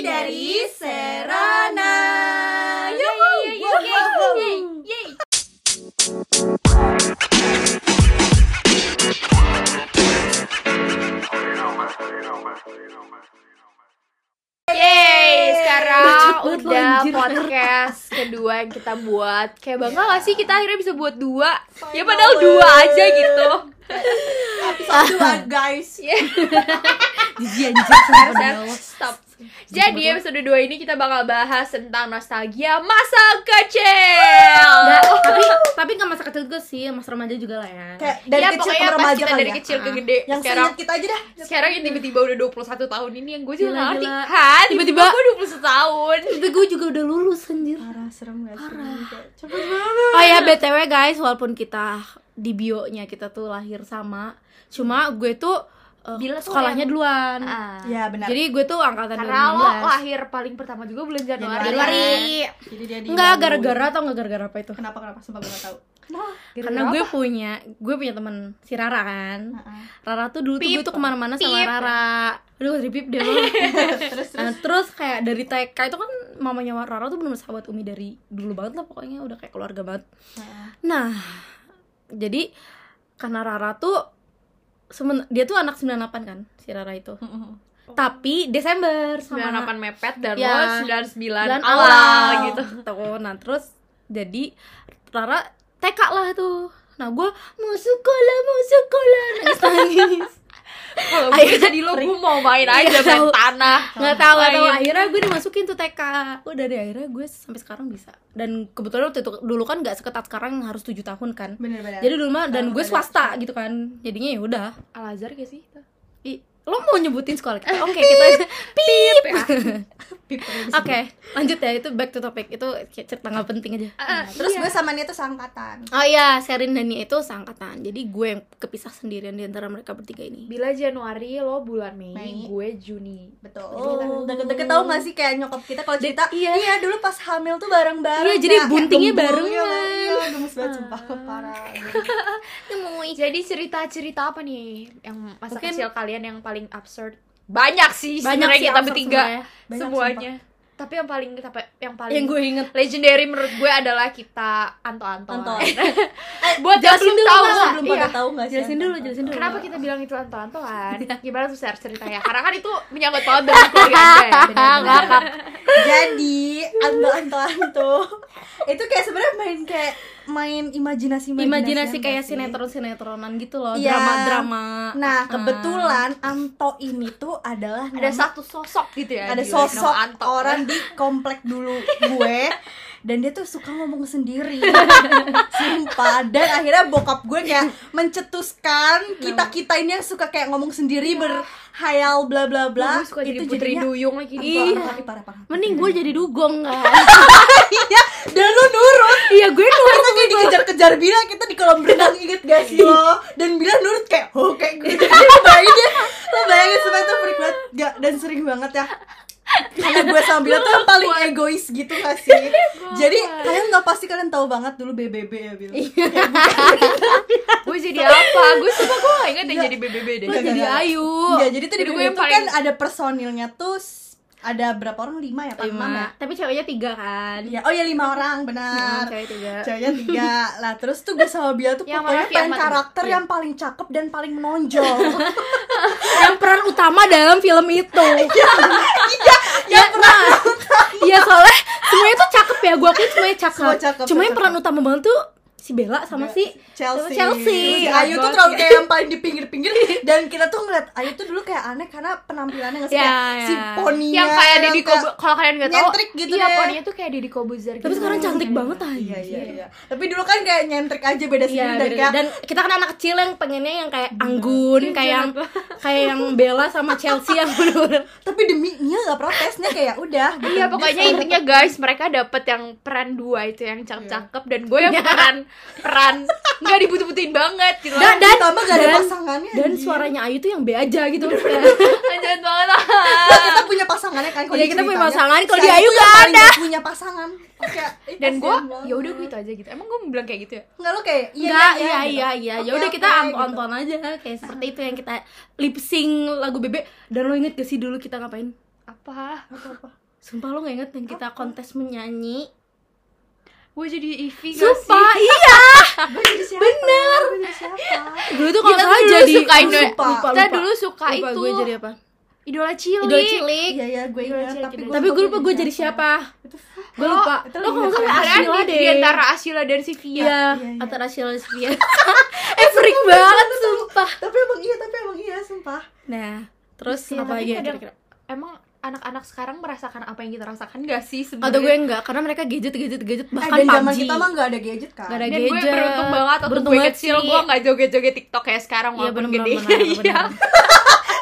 dari Serana. Yuhu! Yeay, sekarang udah podcast kedua yang kita buat. Kayak bangga gak sih kita akhirnya bisa buat dua? Ya padahal dua aja gitu. Episode dua, guys. Jijik anjir stop Jadi episode 2 ini kita bakal bahas tentang nostalgia masa kecil Nggak, tapi tapi nggak masa kecil juga sih, masa remaja juga lah ya. Kayak dari Ya kecil pokoknya ke remaja kita kali dari ya. kecil ke Ah. gede Yang Sekarang seingat kita aja dah. sekarang yang tiba-tiba udah 21 tahun ini yang gue juga Gila, gak ngerti. Hah? Tiba-tiba gue 21 tahun Tapi gue juga udah lulus anjir. Parah, serem gak sih? Parah. Banget. Oh ya BTW guys, walaupun kita di bio-nya kita tuh lahir sama, cuma gue tuh uh, Bila tuh sekolahnya yang- duluan. Ah. Ya benar. Jadi gue tuh angkatan Karena lo 2016. lahir paling pertama juga bulan Januari Januari. Jadi dia di Enggak gara-gara atau enggak gara-gara apa itu? Kenapa kenapa sumpah gue gak tahu. Kenapa? Karena gue punya gue punya temen si Rara kan. Heeh. Rara tuh dulu tuh Pip. gue tuh ke mana-mana sama Pip. Rara. Aduh dari Pip dia Terus terus. Nah, terus kayak dari TK itu kan mamanya Rara tuh bener sahabat Umi dari dulu banget lah pokoknya udah kayak keluarga banget. Heeh. Nah, jadi karena Rara tuh semen, dia tuh anak 98 kan si Rara itu. Tapi Desember sama 98 mepet dan Ya. lo 99 dan awal, awal gitu Tuh, nah terus jadi Rara TK lah tuh. Nah, gue mau sekolah, mau sekolah, nangis nangis. Kalau gue jadi lo gue mau main aja main tahu. tanah. Nggak tahu nggak tahu. Akhirnya gue dimasukin tuh TK udah deh akhirnya gue sampai sekarang bisa. Dan kebetulan waktu itu dulu kan nggak seketat sekarang harus tujuh tahun kan. Bener-bener. jadi dulu mah dan gue swasta gitu kan. Jadinya ya udah. Al Azhar gak sih? Ih, lo mau nyebutin sekolah kita oke kita pip Pip, terus. oke lanjut ya itu back to topic itu cerita nggak penting aja Ah, Terus iya. gue sama dia tuh seangkatan. oh iya Sherin dan Nia itu seangkatan jadi gue yang kepisah sendirian di antara mereka bertiga ini Bila Januari lo bulan Mei, Mei. gue Juni Betul. Jadi kita- Deket-deket tau gak sih kayak nyokap kita kalau cerita, iya. iya dulu pas hamil tuh bareng-bareng. Iya, jadi buntingnya Kayak barengan. gembul, Iya, gemes banget sumpah parah. Jadi cerita-cerita apa nih yang masa Mungkin- kecil kalian yang paling absurd? Banyak sih banyak sebenarnya sih kita bertiga. Banyak, semuanya. Tapi yang paling apa yang paling yang gue inget legendary menurut gue adalah kita Anto-Anto. Anto. Buat yang Jelasin belum dulu, tahu Mbak. nggak? belum Iya. pada tahu gak sih? jelasin dulu jelasin dulu Kenapa kita bilang itu Anto-Antoan? Gimana tuh share ceritanya? Karena kan itu menyangkut banget dengan keluarga ya. Jadi anto-anto-anto itu kayak sebenarnya main kayak main imajinasi imajinasi kayak sinetron sinetronan gitu loh Iya. drama drama Nah kebetulan Anto ini tuh adalah Ada nama- satu sosok gitu ya. ada sosok Anto. orang di komplek dulu gue dan dia tuh suka ngomong sendiri sumpah dan akhirnya bokap gue kayak mencetuskan kita kita ini yang suka kayak ngomong sendiri berhayal bla bla bla Gue suka jadi itu putri jadinya duyung lagi. Ih. Anto, parah parah. Mending gue jadi dugong kan iya dan lu nurut. Iya gue nurut kita kayak dikejar-kejar Bila kita di kolam renang inget gak sih? Lo dan Bila nurut kayak oh kayak gue jadi ya lo bayangin supaya itu freak banget. Gak dan sering banget ya karena gue sama Bila tuh yang paling egois gitu gak sih? Jadi kalian tau pasti kalian tahu banget dulu BBB ya Bila Gue jadi apa? Gue suka gue gak inget yang jadi BBB deh. Lo jadi Ayu. Enggak, jadi tuh di gue BBB tuh kan ada personilnya tuh ada berapa orang? Lima ya enam ya? Lima tapi ceweknya tiga kan. Iya, oh ya lima orang. Benar. Cewek tiga. Ceweknya tiga. Lah terus tuh gue sama Bia tuh Yang pokoknya pengen karakter Iya. yang paling cakep dan paling menonjol. Yang peran utama dalam film itu. Iya yang pernah Iya soalnya semuanya tuh cakep ya. Gue akuin semuanya cakep. Semua cakep, Cuma yang peran utama banget tuh si Bella sama si Chelsea. sama Chelsea. Si Ayu tuh terlalu kayak yang paling di pinggir-pinggir dan kita tuh ngeliat Ayu tuh dulu kayak aneh karena penampilannya nggak sih Ya, kayak si ya. poninya yang kayak Deddy kayak- Kobu kalau kalian nggak tahu nyentrik gitu iya deh. poninya tuh kayak Deddy Kobuzer Tapi gitu. sekarang cantik banget aja. Iya iya iya. Tapi dulu kan kayak nyentrik aja beda Iya, sendiri dan beda- kayak dan kita kan anak kecil yang pengennya yang kayak anggun, kayak yang kayak yang Bella sama Chelsea yang bener-bener tapi demi Nia nggak protesnya kayak udah gitu. Iya pokoknya intinya guys mereka dapet yang peran dua itu yang cakep-cakep dan gue yang peran peran. Nggak dibutuh-butuhin banget gitu. Dan- dan ditambah gak ada dan- pasangannya dan anjir. suaranya Ayu tuh yang B aja gitu. Kayak jahat banget. Lah kita punya pasangannya kan? Kalau Iya, di kita punya pasangan, kalau Si di Ayu tuh yang nggak paling ada. nggak punya pasangan. Dan gue ya udah gue itu aja gitu. Emang gue bilang kayak gitu ya? Enggak lo kayak iya Enggak, iya iya gitu. iya. Iya. Ya udah kita anton aja kayak seperti itu yang kita lip sync lagu Bebe. Dan lo inget gak sih dulu kita ngapain? apa? Apa-apa? Sumpah lo gak inget yang kita kontes menyanyi gue jadi Ivy gak sih? Sumpah, iya. Gue jadi siapa? Bener. Gue jadi siapa? Gue tuh kalau Kita salah dulu jadi suka Indo- lupa. kita dulu suka Lupa itu gue jadi apa? idola cilik. Idola cilik. Iya iya gue ingat Cilik, tapi gue Tapi gue lupa gue jadi siapa. Itu Gue lupa. Itu Lo kalau nggak salah di, deh. di antara Asyila dan Sivia Iya, Iya, iya. antara Asyila dan Sofia Eh freak banget sumpah. Tapi emang iya, tapi emang iya sumpah. Nah, terus Iya, apa lagi ya kira-kira? emang anak-anak sekarang merasakan apa yang kita rasakan gak sih sebenarnya? Atau gue enggak, karena mereka gadget, gadget, gadget. Eh, Bahkan dan zaman kita mah gak ada gadget kan? Gak ada dan gue gadget. beruntung banget waktu Beruntung gue banget kecil sih. gue gak joget-joget tiktok kayak sekarang Iya walaupun bener gede. iya.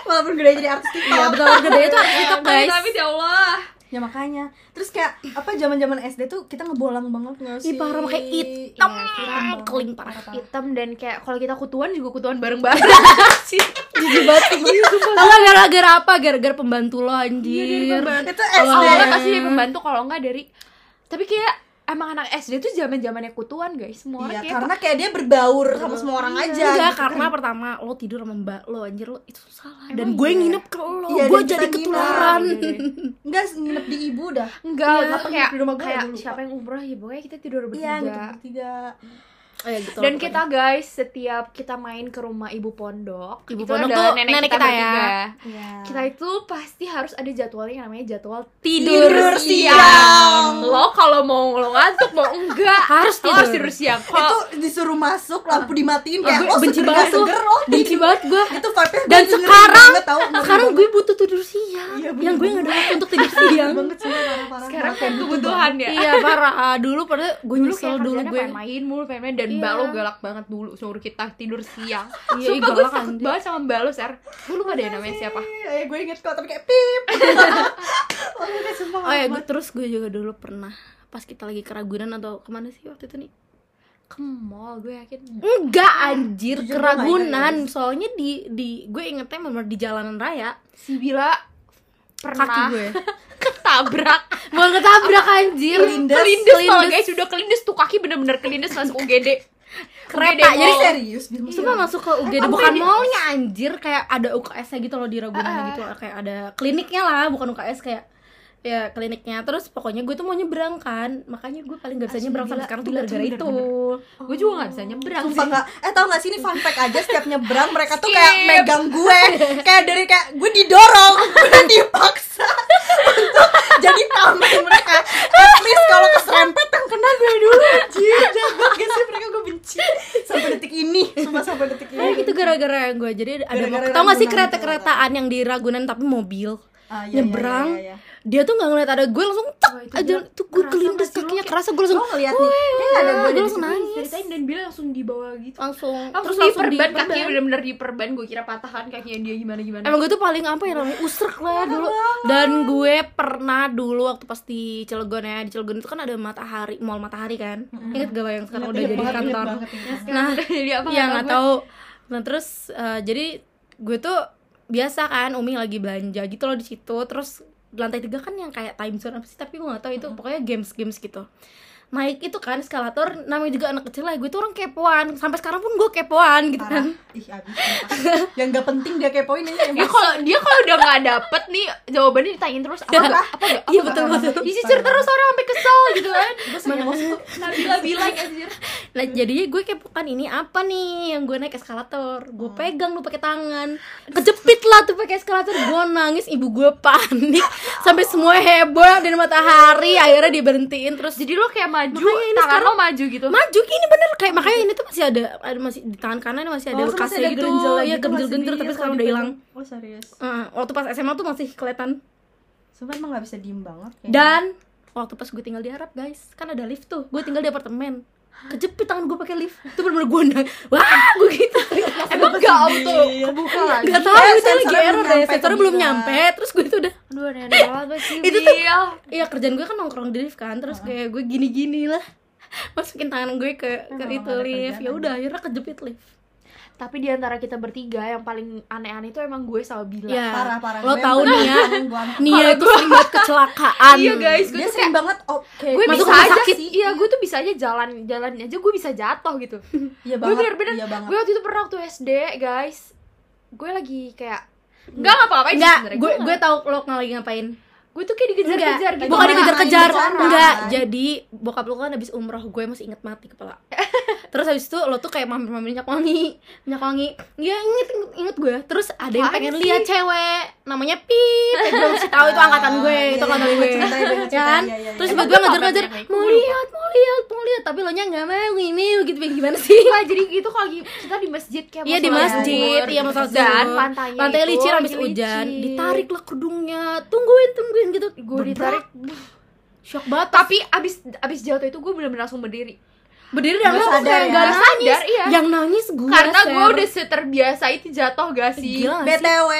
Walaupun gede jadi artis TikTok. Iya betul gede itu artis TikTok guys. tapi ya Allah. Ya makanya. Terus kayak apa zaman-zaman SD tuh kita ngebolang banget gak sih? Ih parah pakai hitam Iya, hitam banget. Keling parah. Hitam dan kayak kalau kita kutuan juga kutuan bareng-bareng. Jijik banget Tau gak gara-gara apa? Gara-gara pembantu lo anjir Itu Kalau SD. awalnya pasti dari pembantu kalau enggak dari tapi kayak emang anak SD tuh zaman zamannya kutuan guys semua Iya, orang kayak karena kayak dia berbaur sama semua orang aja. Enggak, gitu karena kan. pertama lo tidur sama mbak lo anjir lo itu salah Emang Dan gue iya? nginep ke lo, Iya, gue jadi ketularan nginep. Enggak nginep di ibu dah. enggak Iya, apa kayak di rumah gue kayak dulu, Pak. siapa yang umroh ya pokoknya kita tidur Iya, bertiga gitu bertiga. Oh, ya, gitu dan loh, kita guys setiap kita main ke rumah ibu pondok Ibu itu pondok tuh nenek, nenek kita, kita ya. Iya. kita itu pasti harus ada jadwalnya yang namanya jadwal Tidur tidur, siang. siang. lo kalau mau lo ngantuk mau enggak Harus lo harus tidur. tidur siang. Itu kalau disuruh masuk lampu dimatiin Oh, kayak lo benci banget tuh. seger lo Benci banget gue itu vibe Dan sekarang Sekarang gue butuh tidur siang. Iya, Yang gue bener. gak ada waktu untuk tidur siang. Banget sih parah-parah sekarang kan butuh kebutuhan ya Iya parah. Ah, Dulu pada gue dulu nyesel dulu gue main mulu pengen dan Iya. mbak lo galak banget dulu suruh kita tidur siang. Iya, sumpah gue galak takut anjir. banget sama mbak lo ser gue lupa deh namanya siapa. Eh, gue inget kok tapi kayak pip. Oh, sumpah Oh ya nggak gue terus gue juga dulu pernah Pas kita lagi ke Ragunan atau ke mana sih waktu itu nih? Ke mall gue yakin. Enggak anjir Jujur, ke gue nggak ingat, Ragunan guys. Soalnya di di gue ingetnya bener di jalanan raya. Si Bila pernah. Kaki gue. Ketabrak. Mau ketabrak anjir. Kelindes. kelindes Kelindes. guys. Udah kelindes tuh kaki bener-bener kelindes masuk UGD Kereta, jadi serius Sumpah masuk ke UGD Sampai bukan di- mallnya anjir. Kayak ada UKS nya gitu loh di Ragunan Ah. gitu kayak ada kliniknya lah bukan UKS kayak ya kliniknya. Terus pokoknya gue tuh mau nyebrang kan. Makanya gue paling gak bisa Asli, nyebrang sampai sekarang tuh gara-gara itu. gue juga gak bisa nyebrang Sumpah sih. gak, eh tau gak sih ini fun fact aja setiap nyebrang mereka tuh Skip. kayak megang gue. Kayak dari kayak gue didorong, gue dipaksa untuk jadi tameng mereka. At least kalau keserempet yang kena gue dulu anjir Jago gak sih mereka? Gue benci. Sampai detik ini, sumpah sampai detik Eh, ini. itu gara-gara gue. Jadi ada Gara-gara tau gak sih kereta-keretaan yang di Ragunan tapi mobil? Ah, iya, iya, nyebrang. iya, iya. Dia tuh nggak ngeliat ada gue langsung tak itu aja tuh gue kelindes kakinya kerasa gue langsung Lo ngeliat nih, dia gak ada gue langsung nangis. ceritain dan Bila langsung dibawa gitu. Langsung. Langsung terus langsung perban diperban. kakinya bener-bener di perban gue kira patah kan kakinya dia gimana gimana. Emang gue tuh paling apa ya namanya usrek lah dulu. Dan gue pernah dulu waktu pas di Cilegon ya Di Cilegon itu kan ada matahari, mall matahari kan. Ingat gak yang sekarang udah jadi kantor. Nah, jadi apa ya nggak tahu. Nah terus eh, jadi gue tuh biasa kan Umi lagi belanja gitu loh di situ. Terus lantai tiga kan yang kayak time zone apa sih? Tapi gue gak tahu itu. Pokoknya games-games gitu naik itu kan eskalator namanya juga anak kecil lah gue tuh orang kepoan. Sampai sekarang pun gue kepoan gitu Parah. kan Ih, abis. Yang gak penting dia kepoin ini dia emosi. kalau dia kalau udah nggak dapet nih jawabannya ditanyain terus apa apa enggak iya betul betul. Disisir terus orang sampai kesel gitu kan. Nabila bilang anjir Nah jadinya gue kepokan ini apa nih yang gue naik eskalator? Gue pegang tuh pakai tangan. Kejepit lah tuh pakai eskalator. Gue nangis ibu gue panik. Sampai semua heboh dan matahari Akhirnya diberhentiin terus jadi lo kayak maju Makanya ini tangan sekarang- lo maju gitu. Maju gini bener. Kayak makanya ini tuh masih ada ada masih di tangan kanan masih ada Oh, bekasnya ada gitu. ya gitu, genjel-genjel masih tapi sekarang udah dipegang. hilang. Oh serius? Heeh, waktu pas SMA tuh masih kelihatan. Sumpah emang gak bisa diem banget kayaknya. dan waktu pas gue tinggal di Arab guys kan ada lift tuh. Gue tinggal di apartemen kejepit tangan gue pakai lift. Itu bener-bener gue nang- wah gue gitu. Emang nggak auto kebuka lagi. Gak tau Eh, itu lagi error deh, sensornya belum nyampe. Terus gue tuh udah. Aduh sih. Itu tuh- Bil. Iya kerjaan gue kan nongkrong di lift kan. Terus kayak gue gini-gini lah. Masukin tangan gue ke, ke itu gak lift. ya udah akhirnya kejepit lift tapi di antara kita bertiga yang paling aneh-aneh itu emang gue sama Bila. Ya Parah parah. Lo Gue tau ya gua- Nia itu sering banget kecelakaan. Iya guys. Gue Dia sering kayak banget oke gue Masuk bisa rumah aja sakit. sih. Iya gue tuh bisa aja jalan jalan aja gue bisa jatuh gitu. Iya gue banget bener-bener Iya banget. gue waktu itu pernah waktu SD guys. Gue lagi kayak nggak ngapa-ngapain Enggak, gue gue tahu lo lagi ngapain gue tuh kayak dikejar-kejar gitu. Bukan dikejar-kejar enggak. jadi bokap lu kan habis umroh gue masih inget mati kepala. Terus habis itu lo tuh kayak mampir-mampir minyak wangi minyak wangi ya inget inget, inget gue. Terus ada yang pengen sih? lihat cewek namanya Pip. Eh, gue mesti tahu itu angkatan gue itu angkatan gue. kan? terus Emang gue ngejar-ngejar mau lihat mau lihat mau lihat. Tapi lo nya nggak mau ini gitu. Gimana sih? Wah, jadi itu kalau kita di masjid kayak Iya di masjid, iya mau sholat dan Lantainya itu licin habis hujan, ditarik lah kerudungnya, tungguin tungguin gitu. gue ditarik shock banget. tapi abis abis jatuh itu gue bener-bener langsung berdiri berdiri dan langsung sadar kayak ya? Nggak nangis. sadar, iya. Yang nangis gue. karena gue udah seterbiasa itu jatuh gak sih Gila? BTW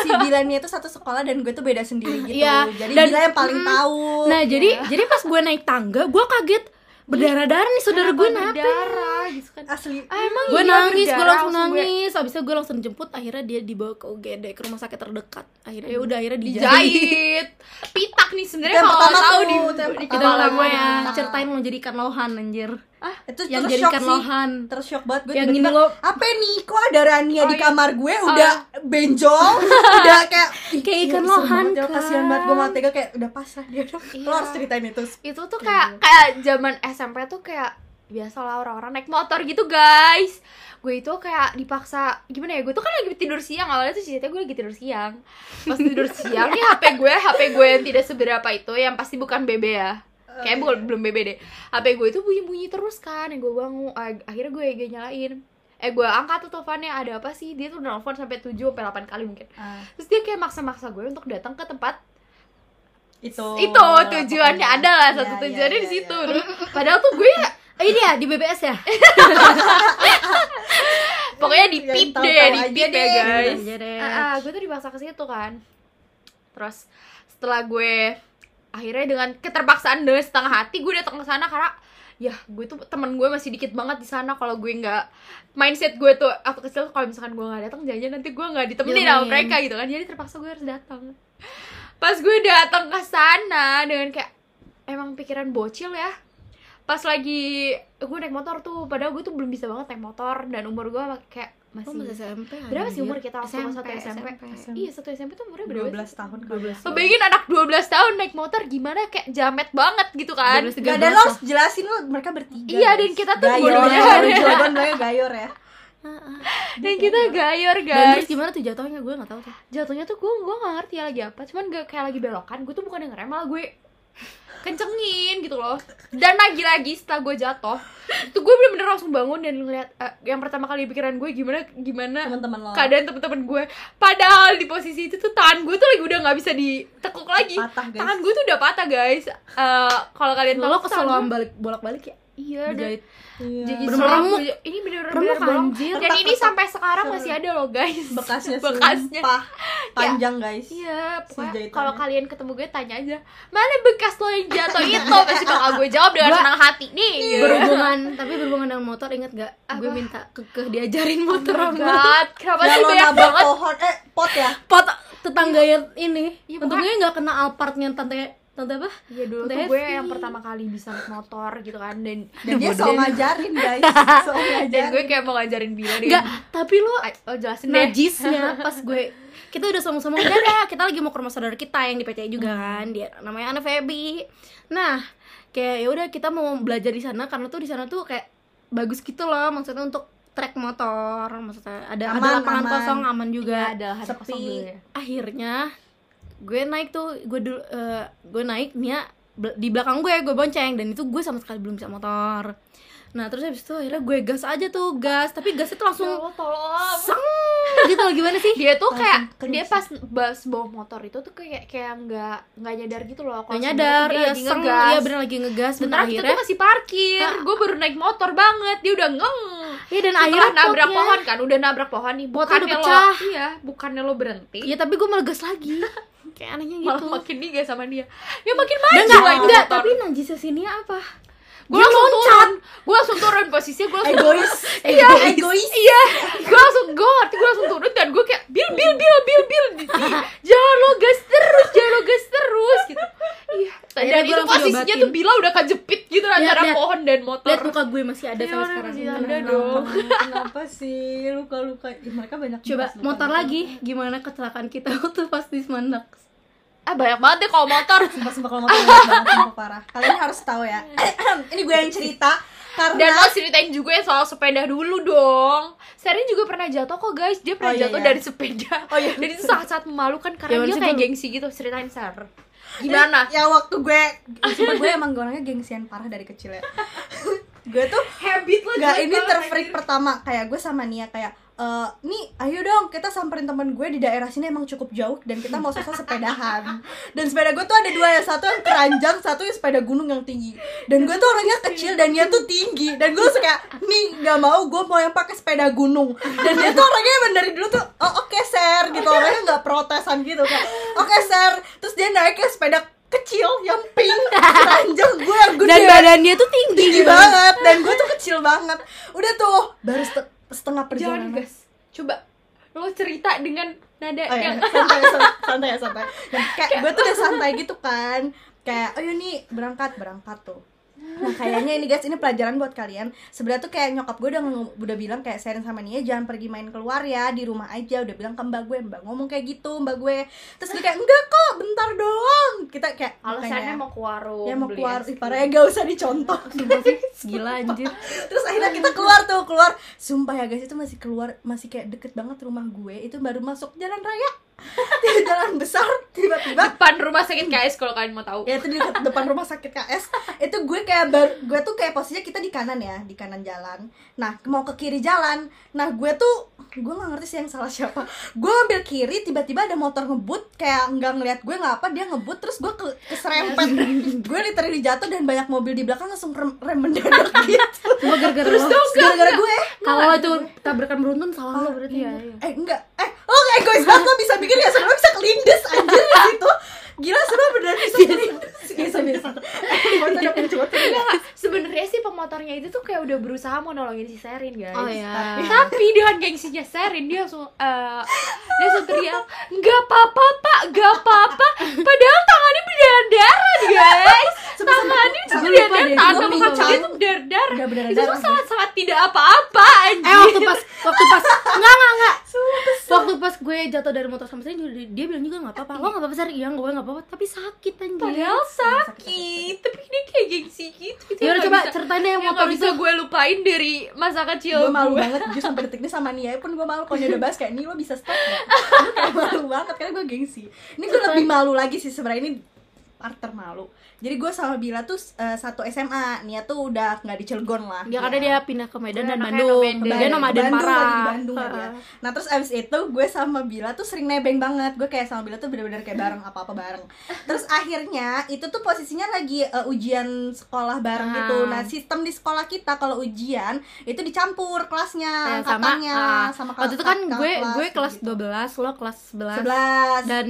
si Dilannya itu satu sekolah dan gue tuh beda sendiri gitu. Iya, Jadi dan- Dila yang paling Mm. tahu. Nah jadi jadi pas gue naik tangga, gue kaget berdarah-darah nih saudara gue nape. berdarah gitu kan asli. ah, emang Gue iya, nangis, gue langsung gue nangis. Habis itu gue langsung jemput. Akhirnya dia dibawa ke UGD ke rumah sakit terdekat. Akhirnya ya udah akhirnya dijahit. pitak nih sebenarnya kalau tahu di. Kita gue gue ya ceritain mau jadi ikan lohan anjir. Itu Yang jadi shock ikan sih. lohan. Terus shock banget gue Yang ini lo- apa nih kok ada Rania Oh, di iya. kamar gue Oh, udah benjol udah kayak Kayak ikan lohan, ya, kan. kasihan banget gue malah tega kayak udah pasrah dia lo Iya. harus ceritain itu itu tuh kayak kayak zaman SMP tuh kayak biasalah orang-orang naik motor gitu guys gue itu kayak dipaksa gimana ya gue tuh kan lagi tidur siang awalnya tuh ceritanya gue lagi tidur siang pas tidur siang nih HP gue HP gue yang tidak seberapa itu yang pasti bukan BB ya kayak bukan belum BB deh HP gue itu bunyi-bunyi terus kan yang gue bangun akhirnya gue gue nyalain eh gue angkat tuh teleponnya ada apa sih dia tuh nelfon sampai 7 sampai 8 kali mungkin Ah, terus dia kayak maksa-maksa gue untuk datang ke tempat itu itu tujuannya pokoknya. ada lah satu Iya, iya, tujuannya di iya, situ iya. Terus, padahal tuh gue Oh, ini ya di BBS ya? pokoknya di pip deh di pip ya deh. guys. Ah, ah, gue tuh dipaksa ke situ kan terus setelah gue akhirnya dengan keterpaksaan dengan setengah hati gue datang ke sana karena ya gue tuh teman gue masih dikit banget di sana. Kalau gue nggak mindset gue tuh waktu kecil kalau misalkan gue nggak datang jangan nanti gue nggak ditemenin sama mereka gitu kan. Jadi terpaksa gue harus datang. Pas gue datang ke sana dengan kayak emang pikiran bocil ya. Pas lagi gue naik motor tuh padahal gue tuh belum bisa banget naik motor. Dan umur gue kayak Oh, masih masih SMP. berapa sih umur kita waktu kelas satu SMP? SMP. Iya satu SMP tuh umurnya berapa 12 sih? tahun 12 Lo bayangin anak 12 tahun naik motor gimana kayak jamet banget gitu kan 12, Gak ada lo jelasin lo mereka bertiga Iya, dan kita tuh gayor bodohnya. jawaban gue gayor ya Dan kita gayor Dan guys terus gimana tuh jatuhnya gue gak tahu tuh. Jatuhnya tuh gue gue gak ngerti ya lagi apa Cuman gak kayak lagi belokan Gue tuh bukan yang ngerem malah gue kencengin gitu loh. Dan lagi-lagi setelah gue jatuh Itu gue bener-bener langsung bangun dan ngeliat eh, Yang pertama kali pikiran gue gimana Gimana teman-teman lo. keadaan temen-temen gue padahal di posisi itu tuh tangan gue tuh lagi udah nggak bisa ditekuk lagi. Patah, guys. tangan gue tuh udah patah guys. Eh, kalau kalian tahu Lo tuh kesel bolak-balik ya? Iya dan Dijahit. Iya. jadi remuk. gue- ini bener-bener Remuk, anjir. dan ini sampai sekarang masih ada loh guys. Bekasnya bekasnya. sumpah. Panjang guys. Iya pokoknya kalau kalian ketemu gue tanya aja mana bekas lo yang jatuh itu? Pasti bakal gue jawab dengan Gua- senang hati nih. Gitu. Berhubungan, tapi berhubungan dengan motor inget gak? Gue Apa? minta kekeh diajarin motor Oh God, kenapa ya sih lo banyak banget? pohon eh pot ya? Pot tetangga yang ini. Iya, Untungnya nggak kena Alphardnya tante tante apa? Iya dulu Tante tuh gue yang pertama kali bisa naik motor gitu kan dan dan dia so ngajarin guys. So dan ngajarin. gue kayak mau ngajarin Bila deh. Enggak, tapi lo oh jelasin najisnya pas gue kita udah sama-sama udah dah kita lagi mau ke rumah saudara kita yang di PCI juga kan dia namanya Ana Febi. Nah kayak ya udah kita mau belajar di sana karena tuh di sana tuh kayak bagus gitu loh maksudnya untuk trek motor maksudnya ada ada Aman, lapangan aman. kosong aman juga. Iya, ada Sepi. kosong dulu ya. Akhirnya gue naik tuh gue dulu eh, gue naik Nia di belakang gue gue bonceng. Dan itu gue sama sekali belum bisa motor. Nah terus habis itu akhirnya gue gas aja tuh gas. Tapi gasnya tuh Ya langsung Allah, tolong. seng gitu loh. Gimana sih? Dia tuh kayak Langsung dia pas bas bawa motor itu tuh kayak kayak nggak nggak nyadar gitu loh. Kalau nyadar, dia iya lagi seng, ngegas. iya bener lagi ngegas. Kita akhirnya tuh masih parkir, Ah. gue baru naik motor banget, dia udah ngeng. Iya dan Setelah akhirnya nabrak pohon kan, udah nabrak pohon nih, bukannya lo, pecah. iya, bukannya lo berhenti, Iya tapi gue melegas lagi Kayak anehnya malah gitu. makin digas sama dia. Ya makin Dan maju enggak, lagi enggak, motor. tapi najisnya sini apa? gue langsung loncat. turun, gue langsung turun posisinya gue langsung egois. Iya, egois. Iya, gue langsung gue ngerti gue langsung turun dan gue kayak bil bil bil bil bil. Jangan lo gas terus, jangan lo gas terus gitu. Iya, dan itu posisinya tuh Bila udah kejepit gitu antara lihat. pohon dan motor. Lihat muka gue masih ada Iya, sampai sekarang. masih ada dong. kenapa? Sih? Luka-luka. Ih, mereka banyak Coba luka motor lagi. Gimana kecelakaan kita waktu pas di Smandax ah banyak banget deh kalau motor. Sumpah sumpah kalau motor banyak banget sumpah parah. Kalian harus tahu ya. ini gue yang cerita karena dan lo ceritain juga ya soal sepeda dulu dong. Serin juga pernah jatuh kok guys. Dia pernah Oh, iya, jatuh iya. dari sepeda. Oh, iya. dan itu sangat-sangat memalukan karena Gimana dia kayak gengsi gitu. Ceritain Sar gimana? Ya waktu gue Sumpah gue emang orangnya gengsian parah dari kecil ya. Gue tuh habit lo Gak ini terfreak pertama. Kayak gue sama Nia kayak eh nih ayo dong kita samperin temen gue di daerah sini emang cukup jauh dan kita mau sosok sepedahan. Dan sepeda gue tuh ada dua ya satu yang keranjang satu yang sepeda gunung yang tinggi. Dan gue tuh orangnya kecil dan dia tuh tinggi. Dan gue suka nih nggak mau gue mau yang pakai sepeda gunung. Dan dia tuh orangnya emang dari dulu tuh oh oke ser gitu. Orangnya nggak protesan gitu kayak oke ser. Terus dia naik ke sepeda kecil yang pink keranjang gue yang gede. dan badannya tuh tinggi, tinggi banget. Dan gue tuh kecil banget. Udah tuh baru set- setengah jangan perjalanan. gas coba lo cerita dengan nada oh, ya. yang santai santai santai ya santai. Dan kayak gue tuh udah santai gitu kan. Kayak oh nih berangkat berangkat tuh nah kayaknya ini guys ini pelajaran buat kalian. Sebenarnya tuh kayak nyokap gue udah udah bilang kayak Seren sama Nia jangan pergi main keluar ya di rumah aja. Udah bilang ke mbak gue mbak ngomong kayak gitu mbak gue. Terus dia kayak enggak kok bentar doang. Kita kayak alasannya makanya, mau ke warung ya mau keluar Ih, parah ya gak usah dicontoh. Sumpah sih, gila anjir. Terus akhirnya kita keluar tuh keluar. Sumpah ya guys itu masih keluar masih kayak deket banget rumah gue. Itu baru masuk jalan raya di jalan besar tiba-tiba. Depan rumah sakit KS kalau kalian mau tahu. Ya itu di depan rumah sakit KS itu gue kayak bar, gue tuh kayak posisinya kita di kanan ya di kanan jalan. Nah mau ke kiri jalan. Nah gue tuh gue nggak ngerti sih yang salah siapa. Gue ngambil kiri tiba-tiba ada motor ngebut kayak nggak ngeliat gue nggak apa dia ngebut terus gue ke keserempet. Gue literally jatuh dan banyak mobil di belakang langsung rem, rem mendadak gitu. Cuma gara-gara lo. gara-gara gue. Kalau itu tabrakan beruntun salah lo berarti. Ya iya. eh enggak. Eh lo oh, egois banget lo bisa bikin ya sebelum bisa kelindes anjir di situ gila sebelum beneran bisa kelindes. Enggak, sebenarnya sih pemotornya itu tuh kayak udah berusaha mau nolongin si Serin guys. Oh ya tapi dengan gengsinya Serin dia langsung eh, dia langsung teriak nggak apa-apa pak. Nggak apa-apa. Padahal tangannya berdarah guys. Tangannya sampai lupa deh, pingsan. tuh berdarah Udah berdarah itu tuh darah. sangat-sangat tidak apa-apa anjir Eh waktu pas waktu pas enggak enggak enggak. Waktu pas gue jatuh dari motor sama Sari juga dia, dia bilang juga enggak apa-apa. Lo enggak apa-apa Sari? Iya, gue enggak apa-apa, tapi sakit anjir. padahal sakit tapi dia kayak gengsi gitu itu Ya udah yang coba nggak ceritain deh yang yang motor nggak itu. bisa gue lupain dari masa kecil gue malu gue. banget jujur sampai detik ini sama Nia pun gue malu kalau dia udah bahas kayak nih lo bisa stop gak? gue kayak malu banget karena gue gengsi ini gue lebih malu lagi sih sebenarnya ini part termalu jadi gue sama Bila tuh eh, satu SMA Nia tuh udah nggak di Cilegon lah Dia karena dia pindah ke Medan dan Bandung. Dia nomaden Bandung parah. lagi, Bandung lagi ya. Nah terus abis itu gue sama Bila tuh sering nebeng banget Gue kayak sama Bila tuh bener-bener kayak bareng apa-apa bareng Terus akhirnya itu tuh posisinya lagi eh, ujian sekolah bareng Ah. gitu Nah sistem di sekolah kita kalau ujian itu dicampur kelasnya Ya, sama ah, sama waktu itu kan gue gue kelas gitu. 12, lo kelas 11. 11 Dan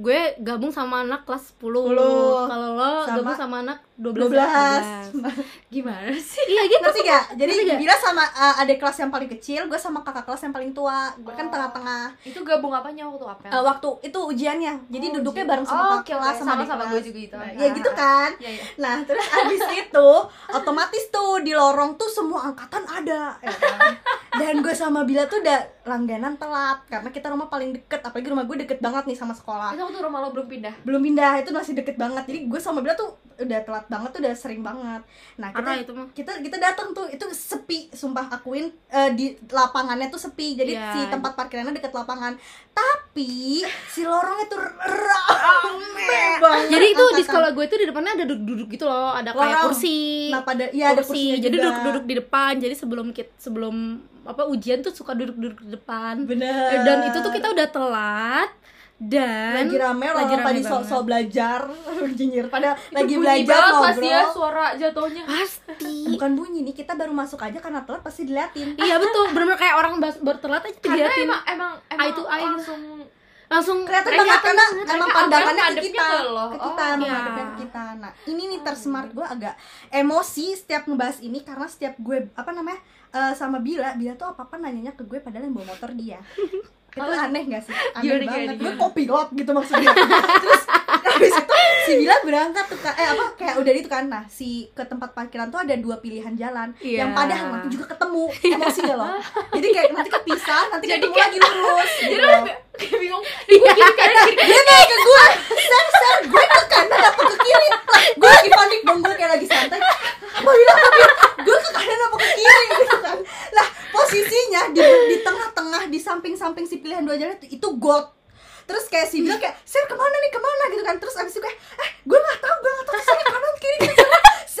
gue gabung sama anak kelas 10. 10. Kalau lo Sama anak 12. 12 gimana sih Iya gitu. Ngerti gak? Jadi gak? Bila sama uh, adik kelas yang paling kecil, gue sama kakak kelas yang paling tua Gue kan Oh. tengah-tengah itu gabung apanya waktu apel Uh, waktu itu ujiannya, jadi Oh, duduknya ujian. bareng sama Oh, kakak oke, kelas sama Sama-sama kelas. gue juga gitu. Ya gitu kan. Iya, iya. Nah, terus abis itu otomatis tuh di lorong tuh semua angkatan ada, ya kan? Dan gue sama Bila tuh udah langganan telat karena kita rumah paling deket, apalagi rumah gue deket banget nih sama sekolah. itu waktu rumah lo belum pindah Belum pindah, itu masih deket banget. Jadi gue sama Bila tuh udah telat banget tuh udah sering banget. Nah, kita Parah itu mah. kita kita datang tuh itu sepi sumpah akuin eh, di lapangannya tuh sepi jadi Iya. si tempat parkirannya deket lapangan tapi si lorongnya tuh rame banget Jadi itu di angkatan. sekolah gue itu di depannya ada duduk-duduk gitu loh, ada kayak Lorong. kursi. nah pada iya ada kursi. kursinya Jadi duduk-duduk di depan. Jadi sebelum kit sebelum apa ujian tuh suka duduk-duduk di depan. bener Dan itu tuh kita udah telat dan lagi rame lagi orang rame pada so, banget. so belajar anjir pada Itu lagi bunyi belajar ngobrol pasti ya suara jatuhnya pasti. bukan bunyi nih kita baru masuk aja karena telat pasti diliatin iya betul, bener-bener kayak orang baru telat aja karena diliatin. emang emang emang Eye to eye. langsung Langsung kelihatan banget karena emang pandangannya ke kita ke ke kita Oh, emang iya. ke kita nah ini nih tersmart gue agak emosi setiap ngebahas ini karena setiap gue apa namanya eh, sama Bila Bila tuh apa apa nanyanya ke gue padahal yang bawa motor dia itu aneh gak sih? aneh Gimana, banget. gimana, gue gimana? kopilot gitu maksudnya. Terus habis itu si Bila berangkat tuh eh apa kayak udah itu kan. Nah si ke tempat parkiran tuh ada dua pilihan jalan. Iya. yang padahal nanti juga ketemu emosi gak lo jadi kayak nanti kepisah nanti Jadi ketemu kayak- lagi lurus Jadi gitu loh. kayak bingung. Gue kiri kanan dia naik ke gue ser ser gue ke kanan apa ke kiri. Lah gue lagi panik dong gue kayak lagi santai apa bilang apa bilang gue ke kanan apa ke kiri gitu kan lah posisinya di di tengah-tengah di samping-samping si pilihan dua jalan itu, itu got terus kayak si bilang kayak ser ke mana nih ke mana? Gitu kan. Terus abis itu kayak eh gue nggak tahu gue nggak tahu. Saya kanan kiri kiri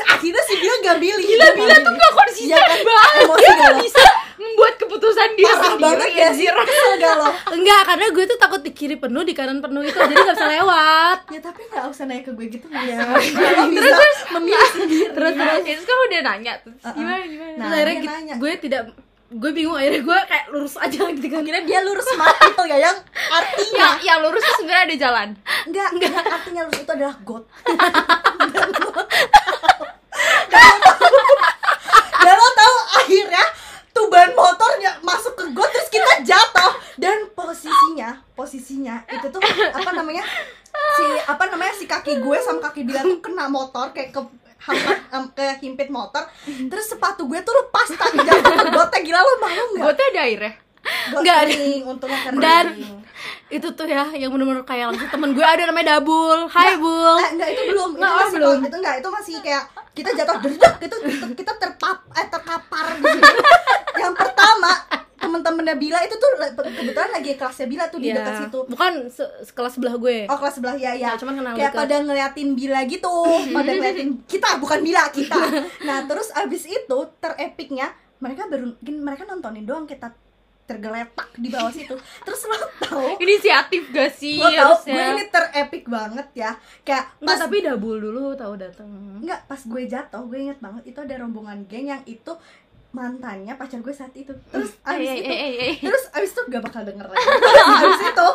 akhirnya si bilang gak milih Gila, Bila tuh gak konsisten Iya kan? banget Dia gak gak bisa membuat keputusan dia parah sendiri banget ya sih anjir. kesel gak lo Enggak, karena gue tuh takut di kiri penuh, di kanan penuh itu jadi nggak bisa lewat. ya tapi nggak usah nanya ke gue gitu ya lo bisa memilih sendiri. Terus terus. Itu kan udah nanya terus. Gimana gimana? Nah, Terus akhirnya nanya. gue tidak gue bingung akhirnya gue kayak lurus aja gitu kan. kira dia lurus smart people ya yang artinya. Yang, yang lurus tuh sebenarnya ada jalan. Enggak enggak. artinya lurus itu adalah god. Dan lo tahu akhirnya tuh ban motornya masuk ke got terus kita jatuh. Dan posisinya posisinya itu tuh apa namanya si apa namanya si kaki gue sama kaki dia tuh kena motor kayak ke hampir em, ke himpit motor. Terus sepatu gue tuh lepas tak jatuh ke gotnya gila lo malu got Nggak ada. untungnya kering Dan itu tuh ya yang bener-bener kayak langsung temen gue ada namanya Dabul. Hai Bul. Eh, enggak itu belum itu Nggak, oh, masih belum. itu enggak itu masih kayak kita jatuh derdek itu kita, terpap eh terkapar gitu yang pertama temen-temennya Bila itu tuh kebetulan lagi kelasnya Bila tuh di Iya. dekat situ Bukan se- sekelas sebelah gue. oh kelas sebelah ya ya Ya, cuman kenal kayak pada ngeliatin Bila gitu pada ngeliatin kita bukan Bila kita nah terus abis itu terepiknya mereka baru mereka nontonin doang kita tergeletak di bawah situ terus lo tau Inisiatif gak sih lo tau gue ini terepik banget ya kayak Enggak, pas tapi Dabul dulu tahu datang. Enggak, pas gue jatuh, gue inget banget itu ada rombongan geng yang itu mantannya pacar gue saat itu. Terus abis Eh, itu, eh, eh, eh. terus abis itu gak bakal denger lagi. Abis itu,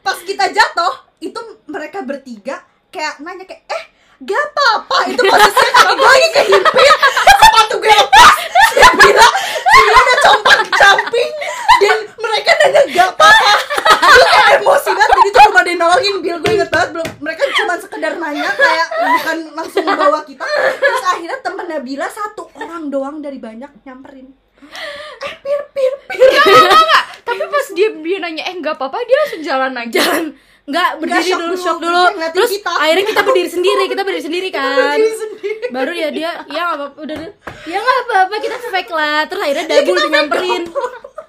pas kita jatuh, itu mereka bertiga kayak nanya kayak, eh gak apa-apa, itu posisinya kaki gue lagi kehimpit, sepatu gue dia bilang, dia udah compang camping, dan mereka nanya gak apa-apa. Gue kayak emosi banget, jadi tuh ada yang nolongin, Bill gue inget banget, belum mereka cuma sekedar nanya kayak bukan langsung bawa kita. Terus akhirnya temennya Bila satu orang doang dari banyak nyamperin. Eh, pir, pir, pir. Tapi pas dia dia nanya eh nggak apa-apa dia langsung jalan aja. Jalan Enggak, berdiri shock dulu, shock dulu. Terus kita. akhirnya kita berdiri sendiri, kita berdiri sendiri kan. Berdiri sendiri. Baru ya dia, ya nggak apa-apa, udah ya nggak apa-apa, kita fake lah. Terus akhirnya Dabul nyamperin.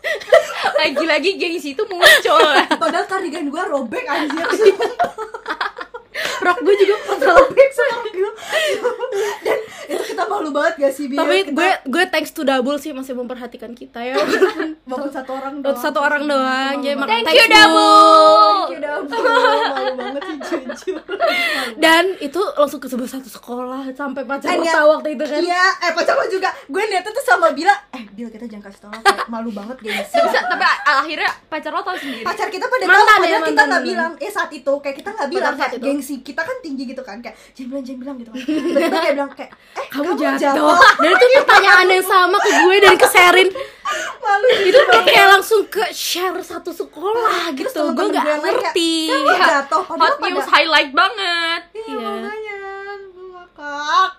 Lagi-lagi gengsi itu muncul. Padahal kardigan gue robek anjir. Rok gue juga masalah. robek sama gue. Dan itu kita malu banget gak sih Bil? Tapi Kita gue gue thanks to Dabul sih masih memperhatikan kita ya. walaupun satu orang Buat satu orang doang. Jadi Thank thanks you. Dabul. Thank you Dabul. Malu banget sih jujur. Dan itu langsung ke sebuah satu sekolah sampai pacar lo tahu waktu itu kan. Iya, eh pacar lo juga. Gue niatnya tuh sama Bila, eh Bil kita jangan kasih tau kayak malu banget gengsi. Tapi, tapi akhirnya pacar lo tau sendiri. pacar kita pada tahu ya, padahal kita nggak bilang eh saat itu kayak kita nggak bilang kayak itu. Gengsi kita kan tinggi gitu kan kayak jangan bilang jangan bilang gitu kan tiba-tiba kayak bilang kayak eh Kamu jatuh. Dan itu pertanyaan yang sama ke gue dan ke Sherin. malu Itu tuh kayak langsung ke share satu sekolah Terus gitu. Gue nggak gue kayak, ngerti. "Kamu jatuh padahal Hot news highlight banget. iya Iya. makanya gue ngakak